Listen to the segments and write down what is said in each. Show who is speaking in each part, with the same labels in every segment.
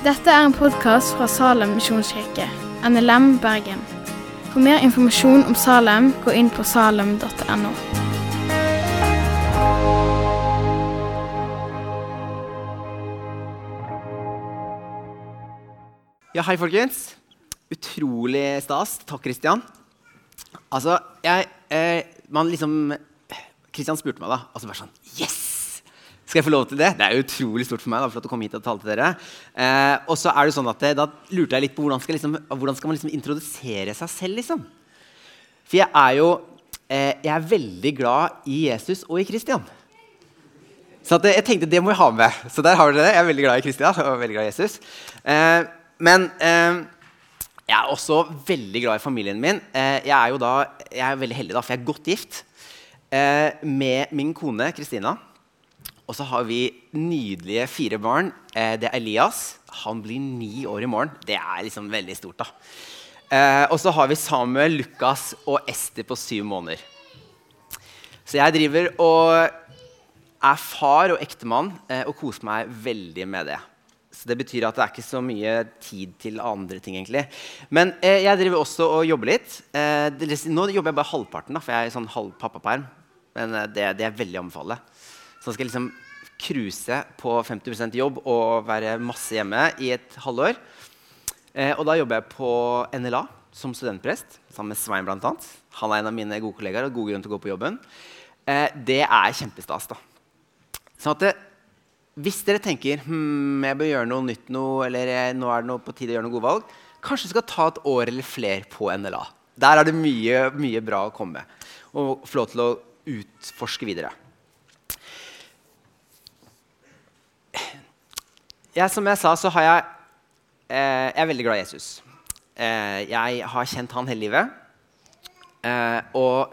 Speaker 1: Dette er en podkast fra Salem misjonskirke, NLM Bergen. For mer informasjon om Salem, gå inn på salem.no.
Speaker 2: Ja, hei, folkens. Utrolig stas. Takk, Kristian. Altså, jeg eh, Man liksom Kristian spurte meg da. Altså bare sånn Yes! Skal jeg få lov til det? Det er utrolig stort for meg. da, for å komme hit og tale til dere. Eh, og så er det sånn at eh, Da lurte jeg litt på hvordan skal, liksom, hvordan skal man liksom introdusere seg selv. liksom? For jeg er jo eh, jeg er veldig glad i Jesus og i Kristian. Så at, eh, jeg tenkte det må vi ha med. Så der har dere det. Jeg er veldig glad i Kristian og veldig glad i Jesus. Eh, men eh, jeg er også veldig glad i familien min. Jeg er jo da, jeg er veldig heldig, da, for jeg er godt gift med min kone Kristina. Og så har vi nydelige fire barn. Eh, det er Elias. Han blir ni år i morgen. Det er liksom veldig stort. da. Eh, og så har vi Samuel, Lukas og Ester på syv måneder. Så jeg driver og er far og ektemann eh, og koser meg veldig med det. Så det betyr at det er ikke så mye tid til andre ting. egentlig. Men eh, jeg driver også og jobber litt. Eh, det, nå jobber jeg bare halvparten, da, for jeg er i sånn halv pappaperm. Men eh, det, det er veldig anbefale. Nå skal liksom cruise på 50% jobb og være masse hjemme i et halvår. Eh, og da jobber jeg på NLA som studentprest sammen med Svein annet. Han er en av mine gode kollegaer og god grunn til å gå på jobben. Eh, det er kjempestas. da. Sånn at det, hvis dere tenker hm, jeg bør gjøre noe nytt nå, eller eh, nå er det noe på tide å gjøre noen gode valg, kanskje skal ta et år eller flere på NLA. Der er det mye, mye bra å komme med. Og få lov til å utforske videre. Jeg, som jeg sa, så har jeg eh, Jeg er veldig glad i Jesus. Eh, jeg har kjent han hele livet. Eh, og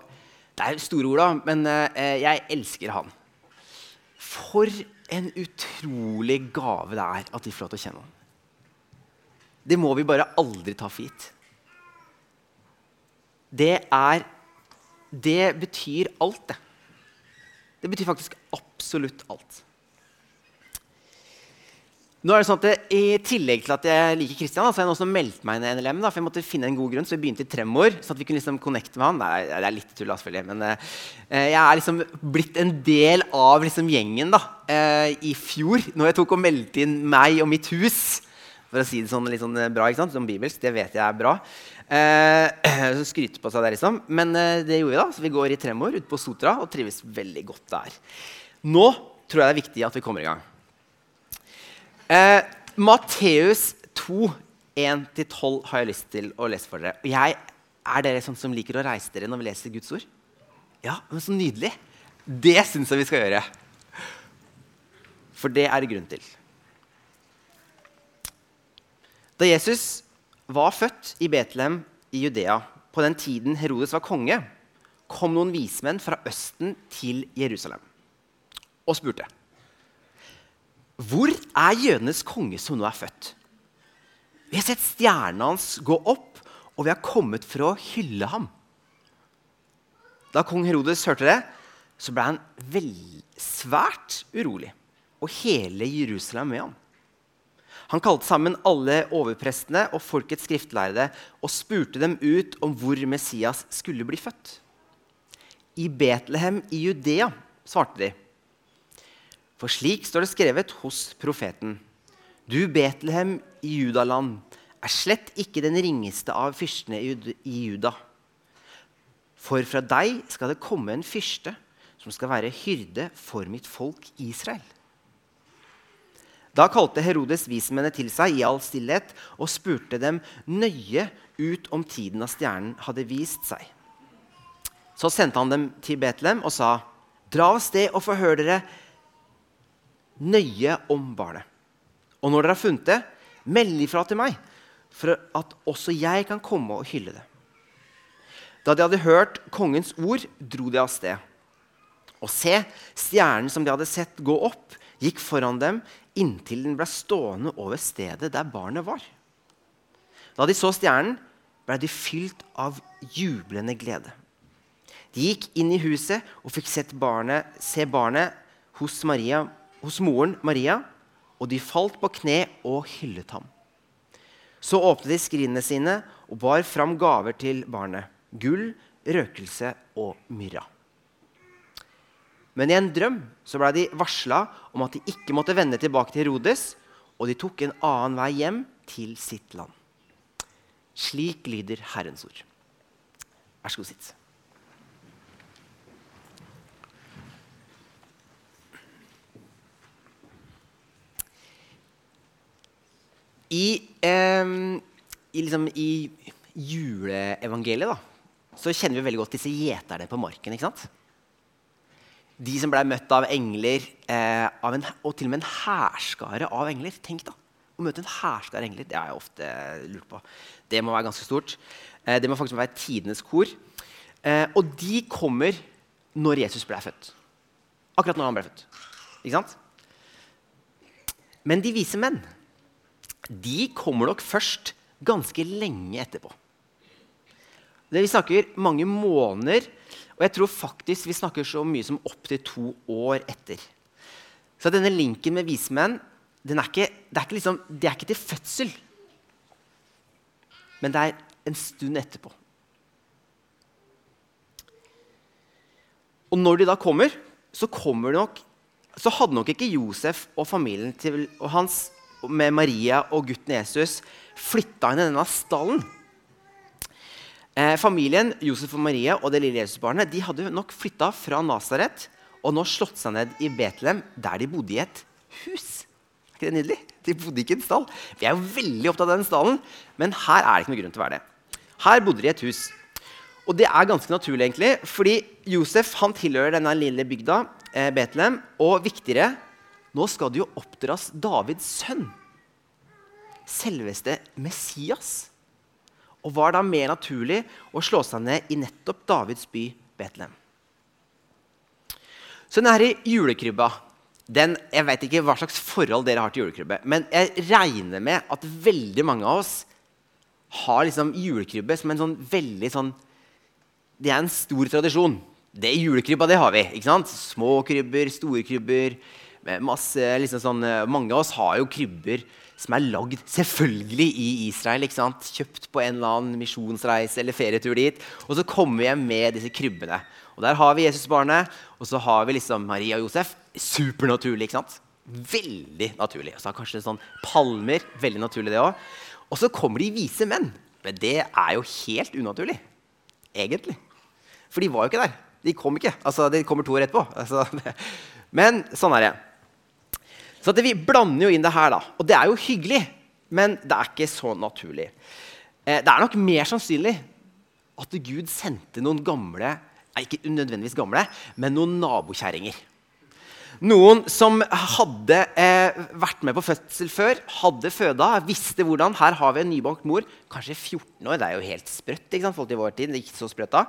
Speaker 2: det er store ord, da, men eh, jeg elsker han. For en utrolig gave det er at vi får lov til å kjenne han. Det må vi bare aldri ta for gitt. Det er Det betyr alt, det. Det betyr faktisk absolutt alt. Nå er det sånn at I tillegg til at jeg liker Kristian, så har jeg også meldt meg inn i NLM. Da, for jeg måtte finne en god grunn, så vi begynte i Tremor. så at vi kunne liksom connecte med han. Nei, det er litt tull, selvfølgelig. Men uh, jeg er liksom blitt en del av liksom gjengen da, uh, i fjor. Når jeg tok og meldte inn meg og mitt hus. For å si det sånn litt sånn bra. ikke sant? som bibelsk. Det vet jeg er bra. Uh, skryte på seg der, liksom. Men det gjorde vi, da. Så vi går i Tremor ute på Sotra og trives veldig godt der. Nå tror jeg det er viktig at vi kommer i gang. Eh, Matteus 2, 1-12 har jeg lyst til å lese for dere. Jeg, er dere sånn som liker å reise dere når vi leser Guds ord? Ja, men Så nydelig. Det syns jeg vi skal gjøre. For det er det grunn til. Da Jesus var født i Betlehem i Judea, på den tiden Herodes var konge, kom noen vismenn fra Østen til Jerusalem og spurte hvor er jødenes konge som nå er født? Vi har sett stjernen hans gå opp, og vi har kommet for å hylle ham. Da kong Herodes hørte det, så ble han vel, svært urolig, og hele Jerusalem med ham. Han kalte sammen alle overprestene og folkets skriftlærde og spurte dem ut om hvor Messias skulle bli født. I Betlehem i Judea, svarte de. For slik står det skrevet hos profeten. Du, Betlehem i Judaland, er slett ikke den ringeste av fyrstene i Juda. For fra deg skal det komme en fyrste som skal være hyrde for mitt folk Israel. Da kalte Herodes vismennene til seg i all stillhet og spurte dem nøye ut om tiden av stjernen hadde vist seg. Så sendte han dem til Betlehem og sa, dra av sted og forhør dere nøye om barnet. Og når dere har funnet det, meld ifra til meg, for at også jeg kan komme og hylle det. Da de hadde hørt kongens ord, dro de av sted. Og se, stjernen som de hadde sett gå opp, gikk foran dem inntil den ble stående over stedet der barnet var. Da de så stjernen, ble de fylt av jublende glede. De gikk inn i huset og fikk barnet, se barnet hos Maria hos moren Maria og de falt på kne og hyllet ham. Så åpnet de skrinene sine og bar fram gaver til barnet. Gull, røkelse og myrra. Men i en drøm så ble de varsla om at de ikke måtte vende tilbake til Herodes, og de tok en annen vei hjem til sitt land. Slik lyder Herrens ord. Vær så god, sitt. I, eh, i, liksom, I juleevangeliet da, så kjenner vi veldig godt disse gjeterne på marken. ikke sant? De som ble møtt av engler, eh, av en, og til og med en hærskare av engler. Tenk da, Å møte en hærskare engler det har jeg ofte lurt på. Det må være ganske stort. Eh, det må faktisk være tidenes kor. Eh, og de kommer når Jesus ble født. Akkurat når han ble født. Ikke sant? Men de vise menn de kommer nok først ganske lenge etterpå. Det vi snakker mange måneder, og jeg tror faktisk vi snakker så mye som opptil to år etter. Så denne linken med vismenn er ikke, det, er ikke liksom, det er ikke til fødsel. Men det er en stund etterpå. Og når de da kommer, så, kommer nok, så hadde nok ikke Josef og familien til, og hans med Maria og gutten Jesus flytta i denne stallen. Eh, familien Josef og Maria og det lille Jesusbarnet de hadde nok flytta fra Nasaret og nå slått seg ned i Betlehem, der de bodde i et hus. Er ikke det nydelig? De bodde ikke i en stall. Vi er jo veldig opptatt av den stallen, men her er det ikke noe grunn til å være det. Her bodde de i et hus. Og det er ganske naturlig, egentlig, fordi Josef han tilhører denne lille bygda, eh, Betlehem. Og viktigere nå skal det jo oppdras Davids sønn, selveste Messias. Og var da mer naturlig å slå seg ned i nettopp Davids by Betlehem. Så denne julekrybba den, Jeg vet ikke hva slags forhold dere har til julekrybbe, men jeg regner med at veldig mange av oss har liksom julekrybbe som en sånn veldig sånn Det er en stor tradisjon. Det Julekrybba det har vi. ikke sant? Små krybber, store krybber. Masse, liksom sånn, eh, mange av oss har jo krybber som er lagd selvfølgelig i Israel. ikke sant? Kjøpt på en eller annen misjonsreise eller ferietur dit. Og så kommer vi hjem med disse krybbene. Og Der har vi Jesusbarnet, og så har vi liksom Maria og Josef. Supernaturlig. ikke sant? Veldig naturlig. Og så har kanskje sånn palmer. Veldig naturlig, det òg. Og så kommer de vise menn. Men det er jo helt unaturlig. Egentlig. For de var jo ikke der. De kom ikke. Altså, De kommer to år etterpå. Altså, men sånn er det. Så vi blander jo inn det her, da. Og det er jo hyggelig, men det er ikke så naturlig. Eh, det er nok mer sannsynlig at Gud sendte noen gamle ikke nødvendigvis gamle, men noen nabokjerringer. Noen som hadde eh, vært med på fødsel før, hadde føda, visste hvordan. Her har vi en nybakt mor, kanskje 14 år. Det er jo helt sprøtt. ikke sant, folk i vår tid, ikke så sprøtt da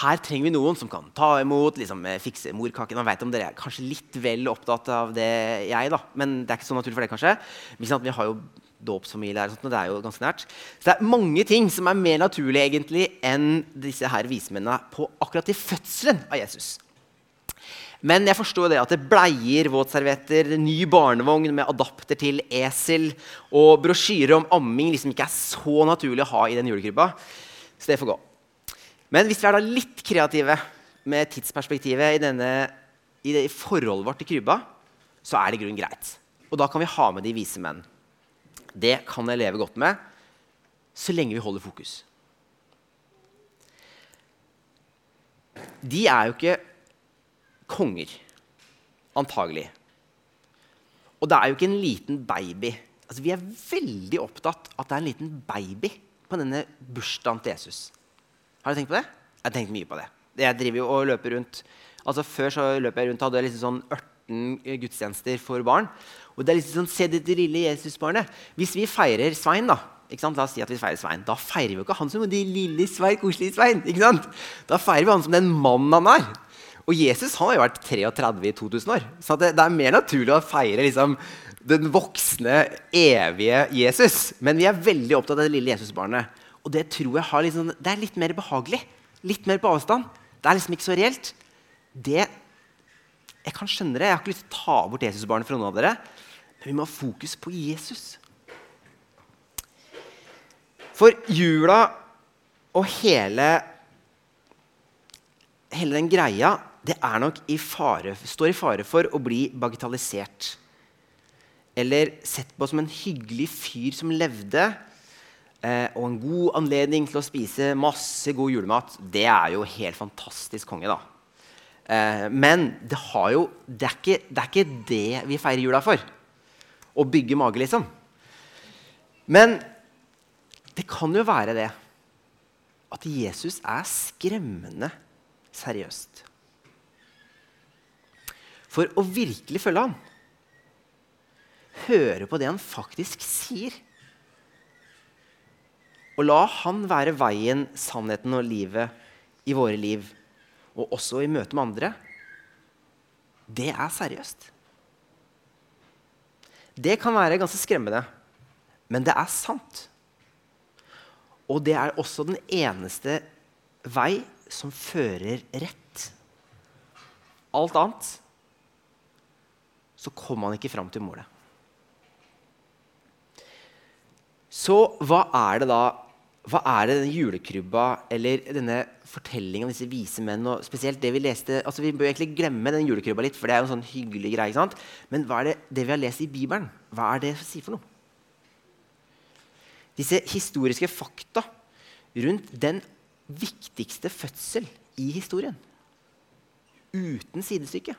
Speaker 2: her trenger vi noen som kan ta imot, liksom, eh, fikse morkaken. Man vet om dere er kanskje litt vel opptatt av det jeg, da. Men det er ikke så naturlig for det, kanskje. Vi har jo dåpsfamilie her, og det er jo ganske nært. Så det er mange ting som er mer naturlig egentlig enn disse her vismennene på akkurat i fødselen av Jesus. Men jeg forstår det at det bleier, våtservietter, ny barnevogn med adapter til esel og brosjyrer om amming liksom ikke er så naturlig å ha i den julekrybba. Så det får gå. Men hvis vi er da litt kreative med tidsperspektivet i, denne, i, det, i forholdet vårt til krybba, så er det i grunnen greit. Og da kan vi ha med de vise menn. Det kan jeg leve godt med så lenge vi holder fokus. De er jo ikke konger, antagelig. Og det er jo ikke en liten baby. Altså, vi er veldig opptatt av at det er en liten baby på denne bursdagen til Jesus. Har du tenkt på det? Jeg har tenkt mye på det. Jeg driver jo og løper rundt Altså Før så løp jeg rundt og hadde liksom sånn 18 gudstjenester for barn. Og det er liksom sånn, Se det lille Jesusbarnet. Hvis vi feirer Svein, da ikke sant? La oss si at vi feirer Svein. Da feirer vi jo ikke han som de lille Svein, koselige Svein. ikke sant? Da feirer vi han som den mannen han er. Og Jesus han har jo vært 33 i 2000 år. Så det, det er mer naturlig å feire liksom, den voksne, evige Jesus. Men vi er veldig opptatt av det lille Jesusbarnet. Og det tror jeg liksom, det er litt mer behagelig. Litt mer på avstand. Det er liksom ikke så reelt. Det, Jeg kan skjønne det. Jeg har ikke lyst til å ta bort Jesusbarnet fra noen av dere. Men vi må ha fokus på Jesus. For jula og hele, hele den greia det er nok i fare, står i fare for å bli bagatellisert. Eller sett på som en hyggelig fyr som levde, eh, og en god anledning til å spise masse god julemat. Det er jo helt fantastisk konge, da. Eh, men det, jo, det, er ikke, det, er ikke, det vi feirer jula for. Å bygge mage, liksom. Men det kan jo være det at Jesus er skremmende seriøst. For å virkelig følge ham, høre på det han faktisk sier, og la han være veien, sannheten og livet i våre liv, og også i møte med andre, det er seriøst. Det kan være ganske skremmende, men det er sant. Og det er også den eneste vei som fører rett. Alt annet så kommer man ikke fram til målet. Så hva er det da hva er det denne julekrybba eller denne fortellingen om disse vise menn og spesielt det Vi leste, altså vi bør egentlig glemme den julekrybba litt, for det er jo en sånn hyggelig greie. sant? Men hva er det, det vi har lest i Bibelen, hva er det det sier for noe? Disse historiske fakta rundt den viktigste fødsel i historien. Uten sidestykke.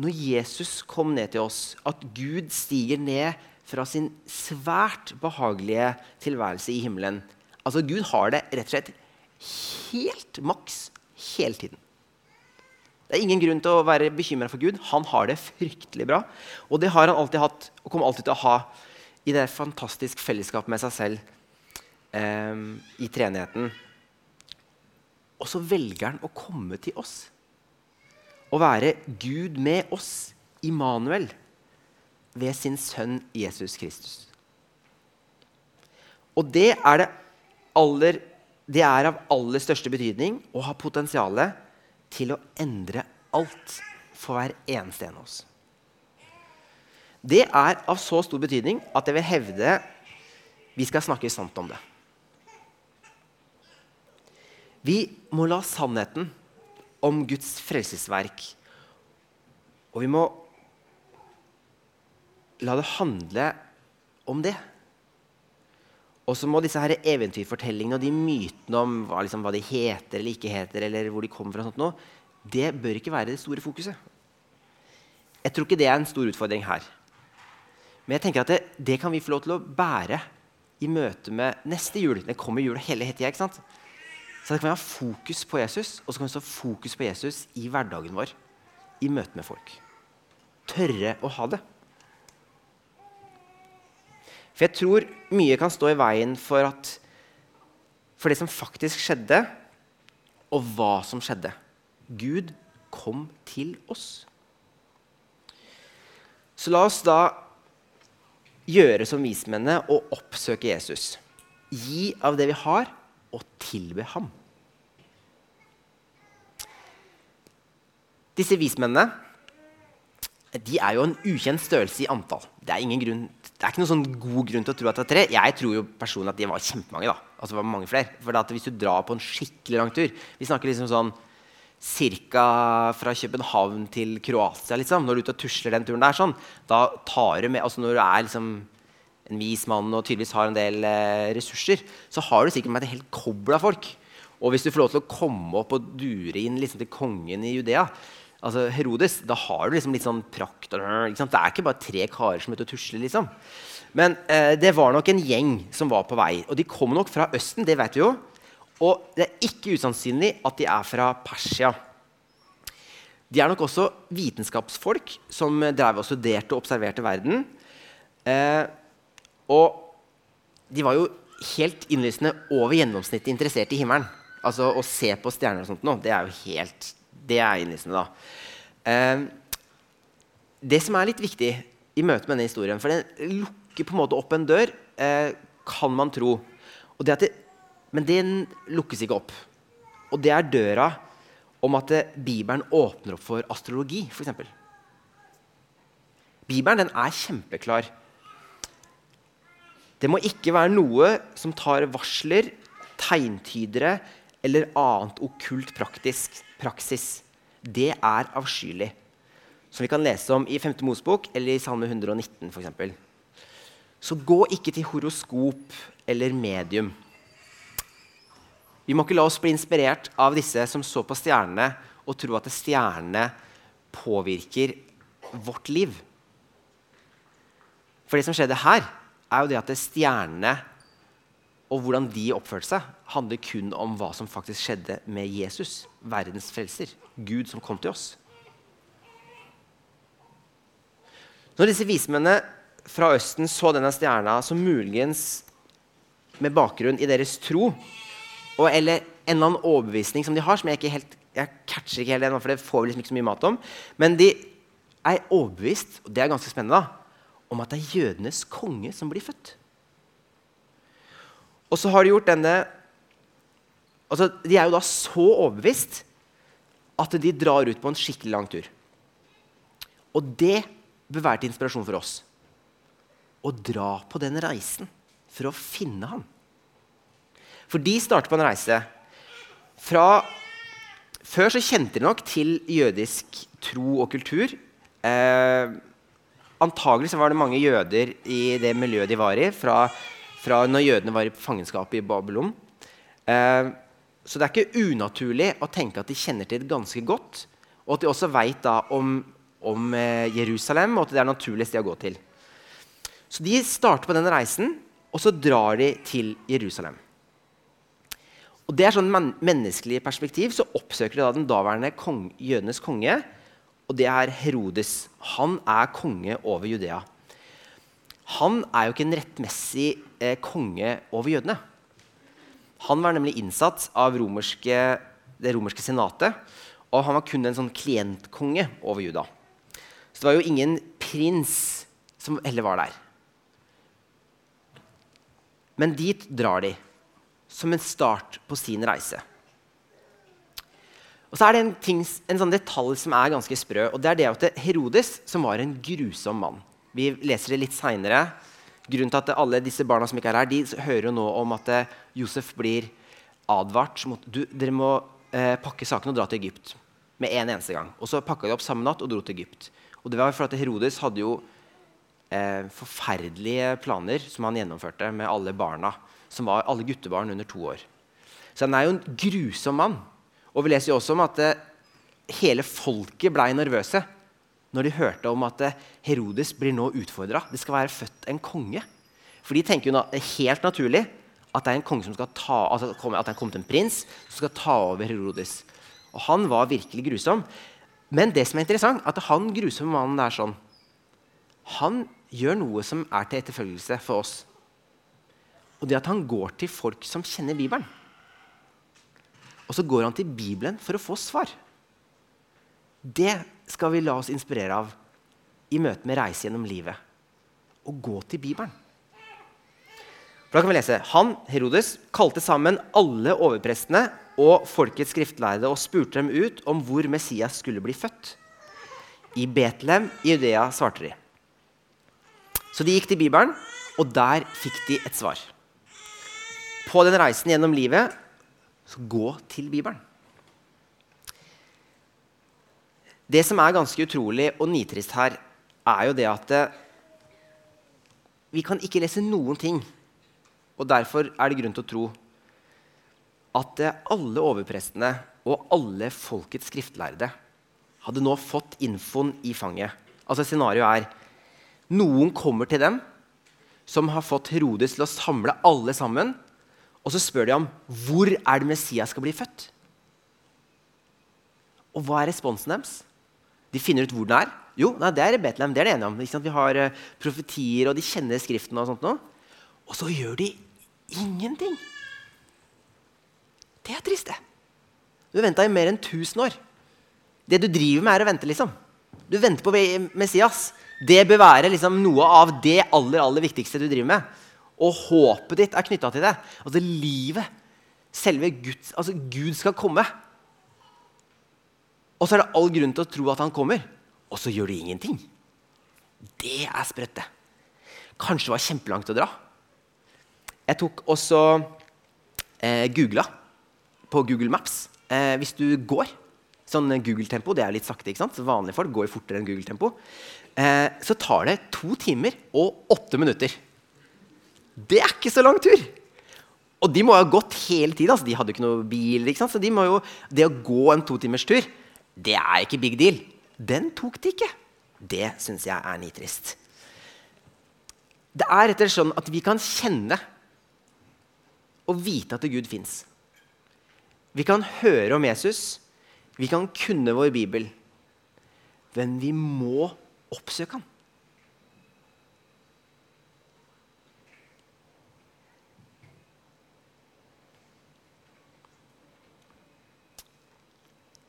Speaker 2: Når Jesus kom ned til oss, at Gud stiger ned fra sin svært behagelige tilværelse i himmelen. Altså, Gud har det rett og slett helt maks hele tiden. Det er ingen grunn til å være bekymra for Gud. Han har det fryktelig bra. Og det har han alltid hatt, og kommer alltid til å ha i det fantastisk fellesskapet med seg selv eh, i treenigheten. Og så velger han å komme til oss. Å være Gud med oss, Immanuel ved sin sønn Jesus Kristus. Og det er, det, aller, det er av aller største betydning og har potensial til å endre alt for hver eneste en av oss. Det er av så stor betydning at jeg vil hevde vi skal snakke sant om det. Vi må la sannheten om Guds frelsesverk og vi må la det handle om det. Og så må disse her eventyrfortellingene og de mytene om hva, liksom, hva, de heter eller ikke heter, eller hvor de kommer fra, sånt nå, det bør ikke være det store fokuset. Jeg tror ikke det er en stor utfordring her. Men jeg tenker at det, det kan vi få lov til å bære i møte med neste jul. Det kommer jul hele tida. Så det kan vi ha fokus på Jesus, og så kan vi ha fokus på Jesus i hverdagen vår. I møte med folk. Tørre å ha det. For jeg tror mye kan stå i veien for, at, for det som faktisk skjedde, og hva som skjedde. Gud kom til oss. Så la oss da gjøre som vismennene og oppsøke Jesus. Gi av det vi har, og tilbe ham. Disse vismennene de er jo en ukjent størrelse i antall. Det er, ingen grunn, det er, ikke noen sånn god grunn til å tro at det er tre. Jeg tror jo personlig at de var kjempemange. da. Altså det var mange flere. For Hvis du drar på en skikkelig lang tur Vi snakker liksom sånn ca. fra København til Kroatia. liksom, Når du er ute og tusler den turen der, sånn, da tar du med altså Når du er liksom en vis mann og tydeligvis har en del eh, ressurser, så har du sikkert med et helt kobbel folk. Og hvis du får lov til å komme opp og dure inn liksom, til kongen i Judea, altså Herodes, da har du liksom litt sånn prakt. Det er ikke bare tre karer som er ute og tusler. liksom. Men eh, det var nok en gjeng som var på vei. Og de kom nok fra Østen, det vet vi jo. Og det er ikke usannsynlig at de er fra Persia. De er nok også vitenskapsfolk som drev og studerte og observerte verden. Eh, og de var jo helt innlysende over gjennomsnittet interessert i himmelen. Altså Å se på stjerner og sånt nå, det er jo helt det er innlysende, da. Eh, det som er litt viktig i møte med denne historien, for den lukker på en måte opp en dør, eh, kan man tro. Det, men den lukkes ikke opp. Og det er døra om at Bibelen åpner opp for astrologi, f.eks. Bibelen den er kjempeklar. Det må ikke være noe som tar varsler, tegntydere eller annet okkult praktisk praksis. Det er avskyelig. Som vi kan lese om i 5. Mosbok eller i Salme 119 f.eks. Så gå ikke til horoskop eller medium. Vi må ikke la oss bli inspirert av disse som så på stjernene og tro at stjernene påvirker vårt liv. For det som skjedde her, er jo det at stjernene og hvordan de oppførte seg, handler kun om hva som faktisk skjedde med Jesus, verdens frelser, Gud som kom til oss. Når disse vismennene fra Østen så denne stjerna som muligens med bakgrunn i deres tro, og, eller en eller annen overbevisning som de har, som jeg ikke helt jeg catcher ikke helt ennå, for det får vi liksom ikke så mye mat om. Men de er overbevist, og det er ganske spennende, da, om at det er jødenes konge som blir født. Og så har de gjort denne altså De er jo da så overbevist at de drar ut på en skikkelig lang tur. Og det bør være til inspirasjon for oss. Å dra på den reisen for å finne ham. For de starter på en reise fra Før så kjente de nok til jødisk tro og kultur. Eh, antagelig var det mange jøder i det miljøet de var i, fra, fra når jødene var i fangenskap i Babylon. Eh, så det er ikke unaturlig å tenke at de kjenner til det ganske godt, og at de også veit om, om eh, Jerusalem, og at det er naturlig sted å gå til. Så de starter på den reisen, og så drar de til Jerusalem. Og det er sånn men menneskelig perspektiv så oppsøker de da den daværende kong, jødenes konge. Og det er Herodes. Han er konge over Judea. Han er jo ikke en rettmessig eh, konge over jødene. Han var nemlig innsatt av romerske, det romerske senatet. Og han var kun en sånn klientkonge over Juda. Så det var jo ingen prins som heller var der. Men dit drar de som en start på sin reise. Og så er det en, ting, en sånn detalj som er ganske sprø. og det er det at Herodes, som var en grusom mann Vi leser det litt seinere. Grunnen til at alle disse barna som ikke er her, de hører jo nå om at eh, Josef blir advart. Mot, du, dere må eh, pakke saken og dra til Egypt med en eneste gang. Og så pakka de opp samme natt og dro til Egypt. Og det var for at Herodes hadde jo eh, forferdelige planer som han gjennomførte med alle barna som var alle guttebarn under to år. Så han er jo en grusom mann. Og vi leser jo også om at eh, hele folket blei nervøse når de hørte om at eh, Herodes blir nå utfordra. Det skal være født en konge. For de tenker jo er helt naturlig at det er en konge som skal ta, altså at det er kommet en prins som skal ta over Herodes. Og han var virkelig grusom. Men det som er interessant, at han grusomme mannen er sånn Han gjør noe som er til etterfølgelse for oss. Og det at han går til folk som kjenner Bibelen. Og så går han til Bibelen for å få svar. Det skal vi la oss inspirere av i møte med reise gjennom livet. Å gå til Bibelen. For da kan vi lese Han, Herodes, kalte sammen alle overprestene og folkets skriftlærde og spurte dem ut om hvor Messias skulle bli født. I Betlehem i Judea svarte de. Så de gikk til Bibelen, og der fikk de et svar på den reisen gjennom livet, så gå til Bibelen. Det som er ganske utrolig og nitrist her, er jo det at eh, vi kan ikke lese noen ting. Og derfor er det grunn til å tro at eh, alle overprestene og alle folkets skriftlærde hadde nå fått infoen i fanget. Altså Scenarioet er noen kommer til dem som har fått Herodes til å samle alle sammen og så spør de ham hvor er det Messias skal bli født. Og hva er responsen deres? De finner ut hvor den er. Jo, nei, det er Betlehem. det er det enige om. Vi har uh, profetier, og de kjenner Skriften. Og sånt nå. Og så gjør de ingenting. Det er trist, det. Du har venta i mer enn 1000 år. Det du driver med, er å vente. liksom. Du venter på Messias. Det bør være liksom, noe av det aller, aller viktigste du driver med og håpet ditt er knytta til det. Altså livet, selve Guds, altså Gud skal komme. Og så er det all grunn til å tro at han kommer, og så gjør de ingenting. Det er sprøtt, det. Kanskje det var kjempelangt å dra. Jeg tok også eh, googla på Google Maps. Eh, hvis du går sånn Google-tempo, det er litt sakte, ikke sant? Så vanlige folk går fortere enn Google-tempo. Eh, så tar det to timer og åtte minutter. Det er ikke så lang tur! Og de må ha gått hele tida. Altså, de hadde jo ikke noe bil. Ikke? Så de jo, det å gå en to timers tur, det er ikke big deal. Den tok de ikke. Det syns jeg er nitrist. Det er rett og slett sånn at vi kan kjenne og vite at Gud fins. Vi kan høre om Jesus, vi kan kunne vår bibel, men vi må oppsøke ham.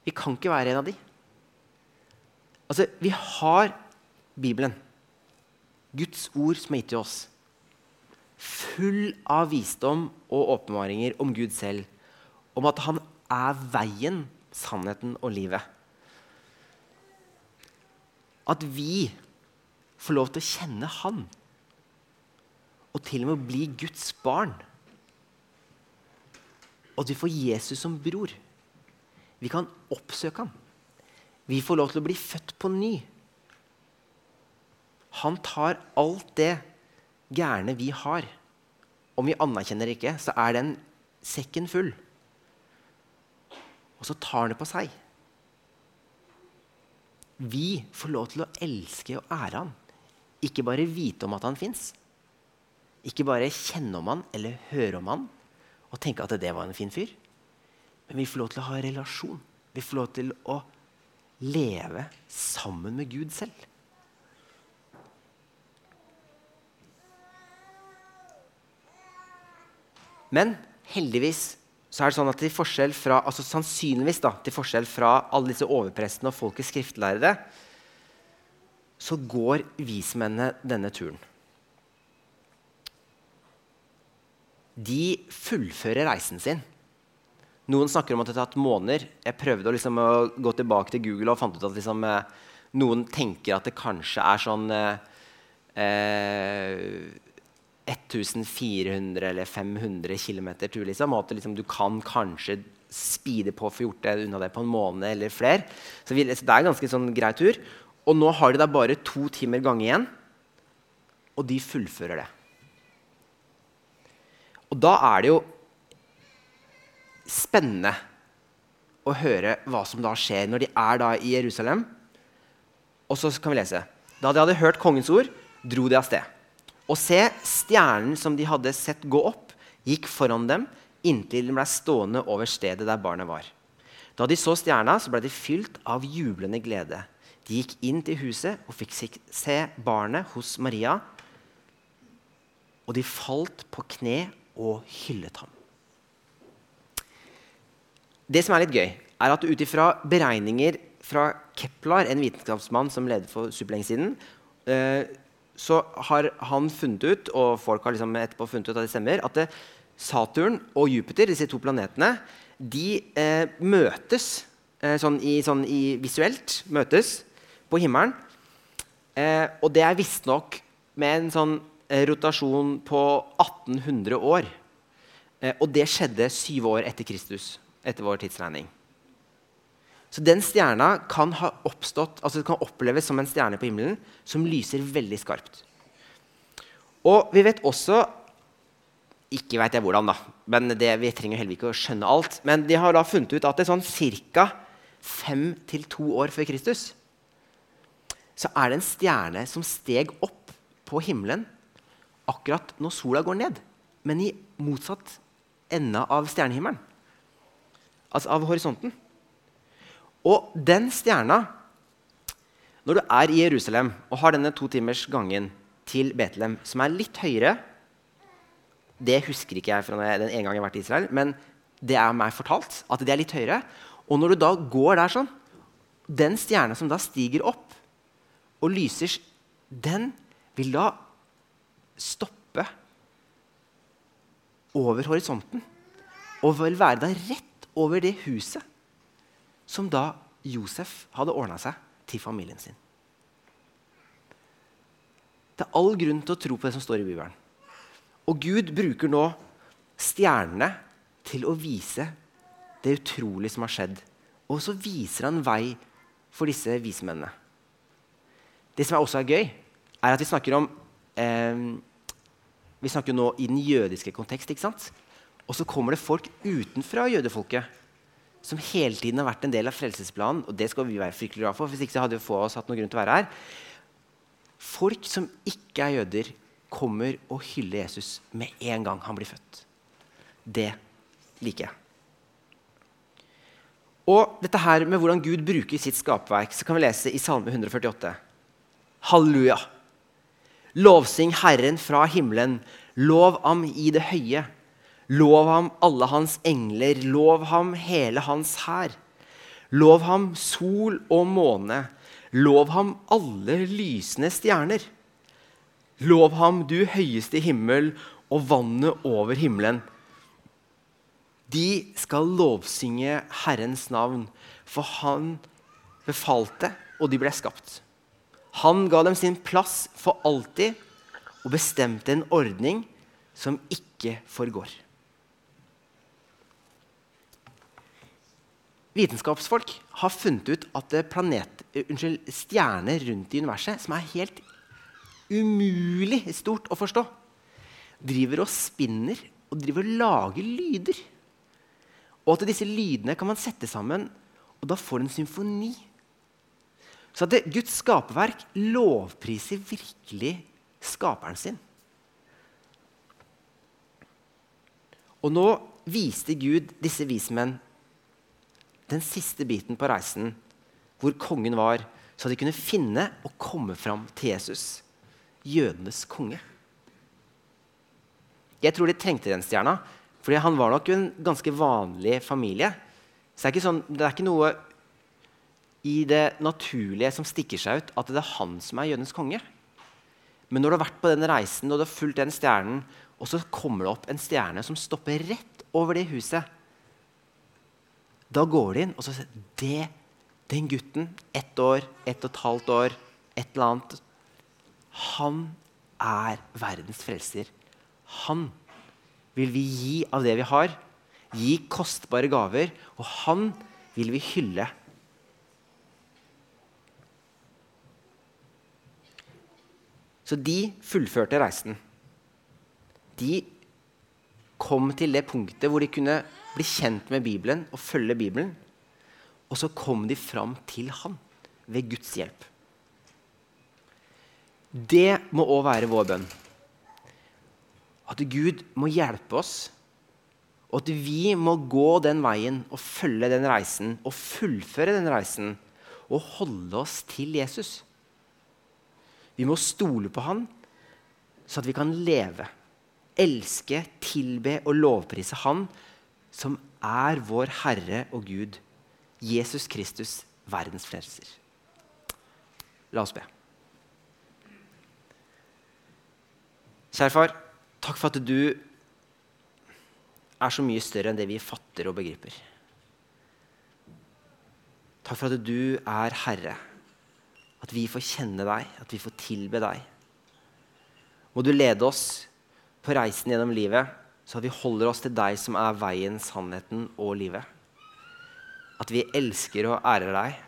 Speaker 2: Vi kan ikke være en av de. Altså, Vi har Bibelen, Guds ord som er gitt til oss, full av visdom og åpenbaringer om Gud selv, om at han er veien, sannheten og livet. At vi får lov til å kjenne Han, og til og med bli Guds barn. Og at vi får Jesus som bror. Vi kan oppsøke ham. Vi får lov til å bli født på ny. Han tar alt det gærne vi har. Om vi anerkjenner det ikke, så er den sekken full. Og så tar han det på seg. Vi får lov til å elske og ære han. Ikke bare vite om at han fins. Ikke bare kjenne om han eller høre om han og tenke at det var en fin fyr. Men vi får lov til å ha relasjon. Vi får lov til å leve sammen med Gud selv. Men heldigvis så er det sånn at til forskjell fra, altså sannsynligvis da, til forskjell fra alle disse overprestene og folkets skriftlærere, så går vismennene denne turen. De fullfører reisen sin. Noen snakker om at det har tatt måneder. Jeg prøvde å, liksom, å gå tilbake til Google og fant ut at liksom, eh, noen tenker at det kanskje er sånn eh, eh 1400 eller 500 km tur. Liksom, og at liksom, du kan kanskje speede på å få gjort det unna det på en måned eller flere. Så vi, det er en ganske sånn grei tur. Og nå har de da bare to timer gange igjen, og de fullfører det. Og da er det jo spennende å høre hva som da skjer når de er da i Jerusalem. Og så kan vi lese. Da de hadde hørt kongens ord, dro de av sted. Og se, stjernen som de hadde sett gå opp, gikk foran dem inntil den ble stående over stedet der barnet var. Da de så stjerna, så ble de fylt av jublende glede. De gikk inn til huset og fikk se barnet hos Maria. Og de falt på kne og hyllet ham. Det som er litt gøy, er at ut ifra beregninger fra Kepler, en vitenskapsmann som ledet for superlenge eh, så har han funnet ut, og folk har liksom etterpå funnet ut at det stemmer, at det, Saturn og Jupiter, disse to planetene, de eh, møtes eh, sånn, i, sånn i, visuelt møtes på himmelen. Eh, og det er visstnok med en sånn eh, rotasjon på 1800 år. Eh, og det skjedde syv år etter Kristus, etter vår tidsregning. Så den stjerna kan ha oppstått, altså kan oppleves som en stjerne på himmelen som lyser veldig skarpt. Og vi vet også Ikke vet jeg hvordan, da. men det, Vi trenger heller ikke å skjønne alt. Men de har da funnet ut at det er sånn ca. fem til to år før Kristus så er det en stjerne som steg opp på himmelen akkurat når sola går ned, men i motsatt ende av stjernehimmelen. Altså av horisonten. Og den stjerna Når du er i Jerusalem og har denne to timers gangen til Betlehem, som er litt høyere Det husker ikke jeg fra den ene gang jeg har vært i Israel, men det er meg fortalt at det er litt høyere. Og når du da går der sånn Den stjerna som da stiger opp og lyser, den vil da stoppe over horisonten og vil være da rett over det huset som da Josef hadde ordna seg til familien sin. Det er all grunn til å tro på det som står i Bibelen. Og Gud bruker nå stjernene til å vise det utrolige som har skjedd. Og så viser han vei for disse vismennene. Det som også er gøy, er at vi snakker om eh, Vi snakker nå i den jødiske kontekst. ikke sant? Og så kommer det folk utenfra jødefolket som hele tiden har vært en del av frelsesplanen. Og det skal vi være fryktelig glad for. Hvis ikke så hadde få oss hatt noen grunn til å være her. Folk som ikke er jøder, kommer og hyller Jesus med en gang han blir født. Det liker jeg. Og dette her med hvordan Gud bruker sitt skaperverk, så kan vi lese i Salme 148. Halleluja. Lovsing Herren fra himmelen. Lov ham i det høye. Lov ham alle hans engler. Lov ham hele hans hær. Lov ham sol og måne. Lov ham alle lysende stjerner. Lov ham du høyeste himmel og vannet over himmelen. De skal lovsynge Herrens navn, for han befalte, og de ble skapt. Han ga dem sin plass for alltid og bestemte en ordning som ikke forgår. Vitenskapsfolk har funnet ut at det planet, unnskyld, stjerner rundt i universet som er helt umulig stort å forstå, driver og spinner og driver og lager lyder. Og at disse lydene kan man sette sammen, og da får du en symfoni. Så at det, Guds skaperverk lovpriser virkelig skaperen sin. Og nå viste Gud disse vismenn den siste biten på reisen, hvor kongen var, så de kunne finne og komme fram til Jesus, jødenes konge. Jeg tror de trengte den stjerna, fordi han var nok en ganske vanlig familie. Så det er ikke, sånn, det er ikke noe i det naturlige som stikker seg ut, at det er han som er jødenes konge. Men når du har vært på den reisen og du har fulgt den stjernen, og så kommer det opp en stjerne som stopper rett over det huset Da går de inn og så sier det, den gutten, ett år, ett og et halvt år, et eller annet Han er verdens frelser. Han vil vi gi av det vi har. Gi kostbare gaver. Og han vil vi hylle. Så de fullførte reisen. De kom til det punktet hvor de kunne bli kjent med Bibelen og følge Bibelen. Og så kom de fram til han ved Guds hjelp. Det må òg være vår bønn at Gud må hjelpe oss, og at vi må gå den veien og følge den reisen og fullføre den reisen og holde oss til Jesus. Vi må stole på han, så at vi kan leve, elske, tilbe og lovprise Han som er vår Herre og Gud, Jesus Kristus, verdens frelser. La oss be. Kjære far. Takk for at du er så mye større enn det vi fatter og begriper. Takk for at du er Herre. At vi får kjenne deg, at vi får tilbe deg. Må du lede oss på reisen gjennom livet, så at vi holder oss til deg som er veien, sannheten og livet. At vi elsker og ærer deg.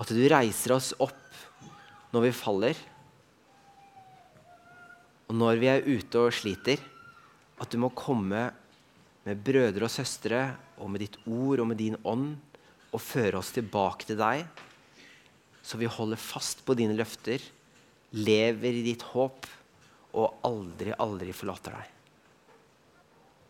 Speaker 2: At du reiser oss opp når vi faller og når vi er ute og sliter, at du må komme med brødre og søstre og med ditt ord og med din ånd og føre oss tilbake til deg, så vi holder fast på dine løfter, lever i ditt håp og aldri, aldri forlater deg.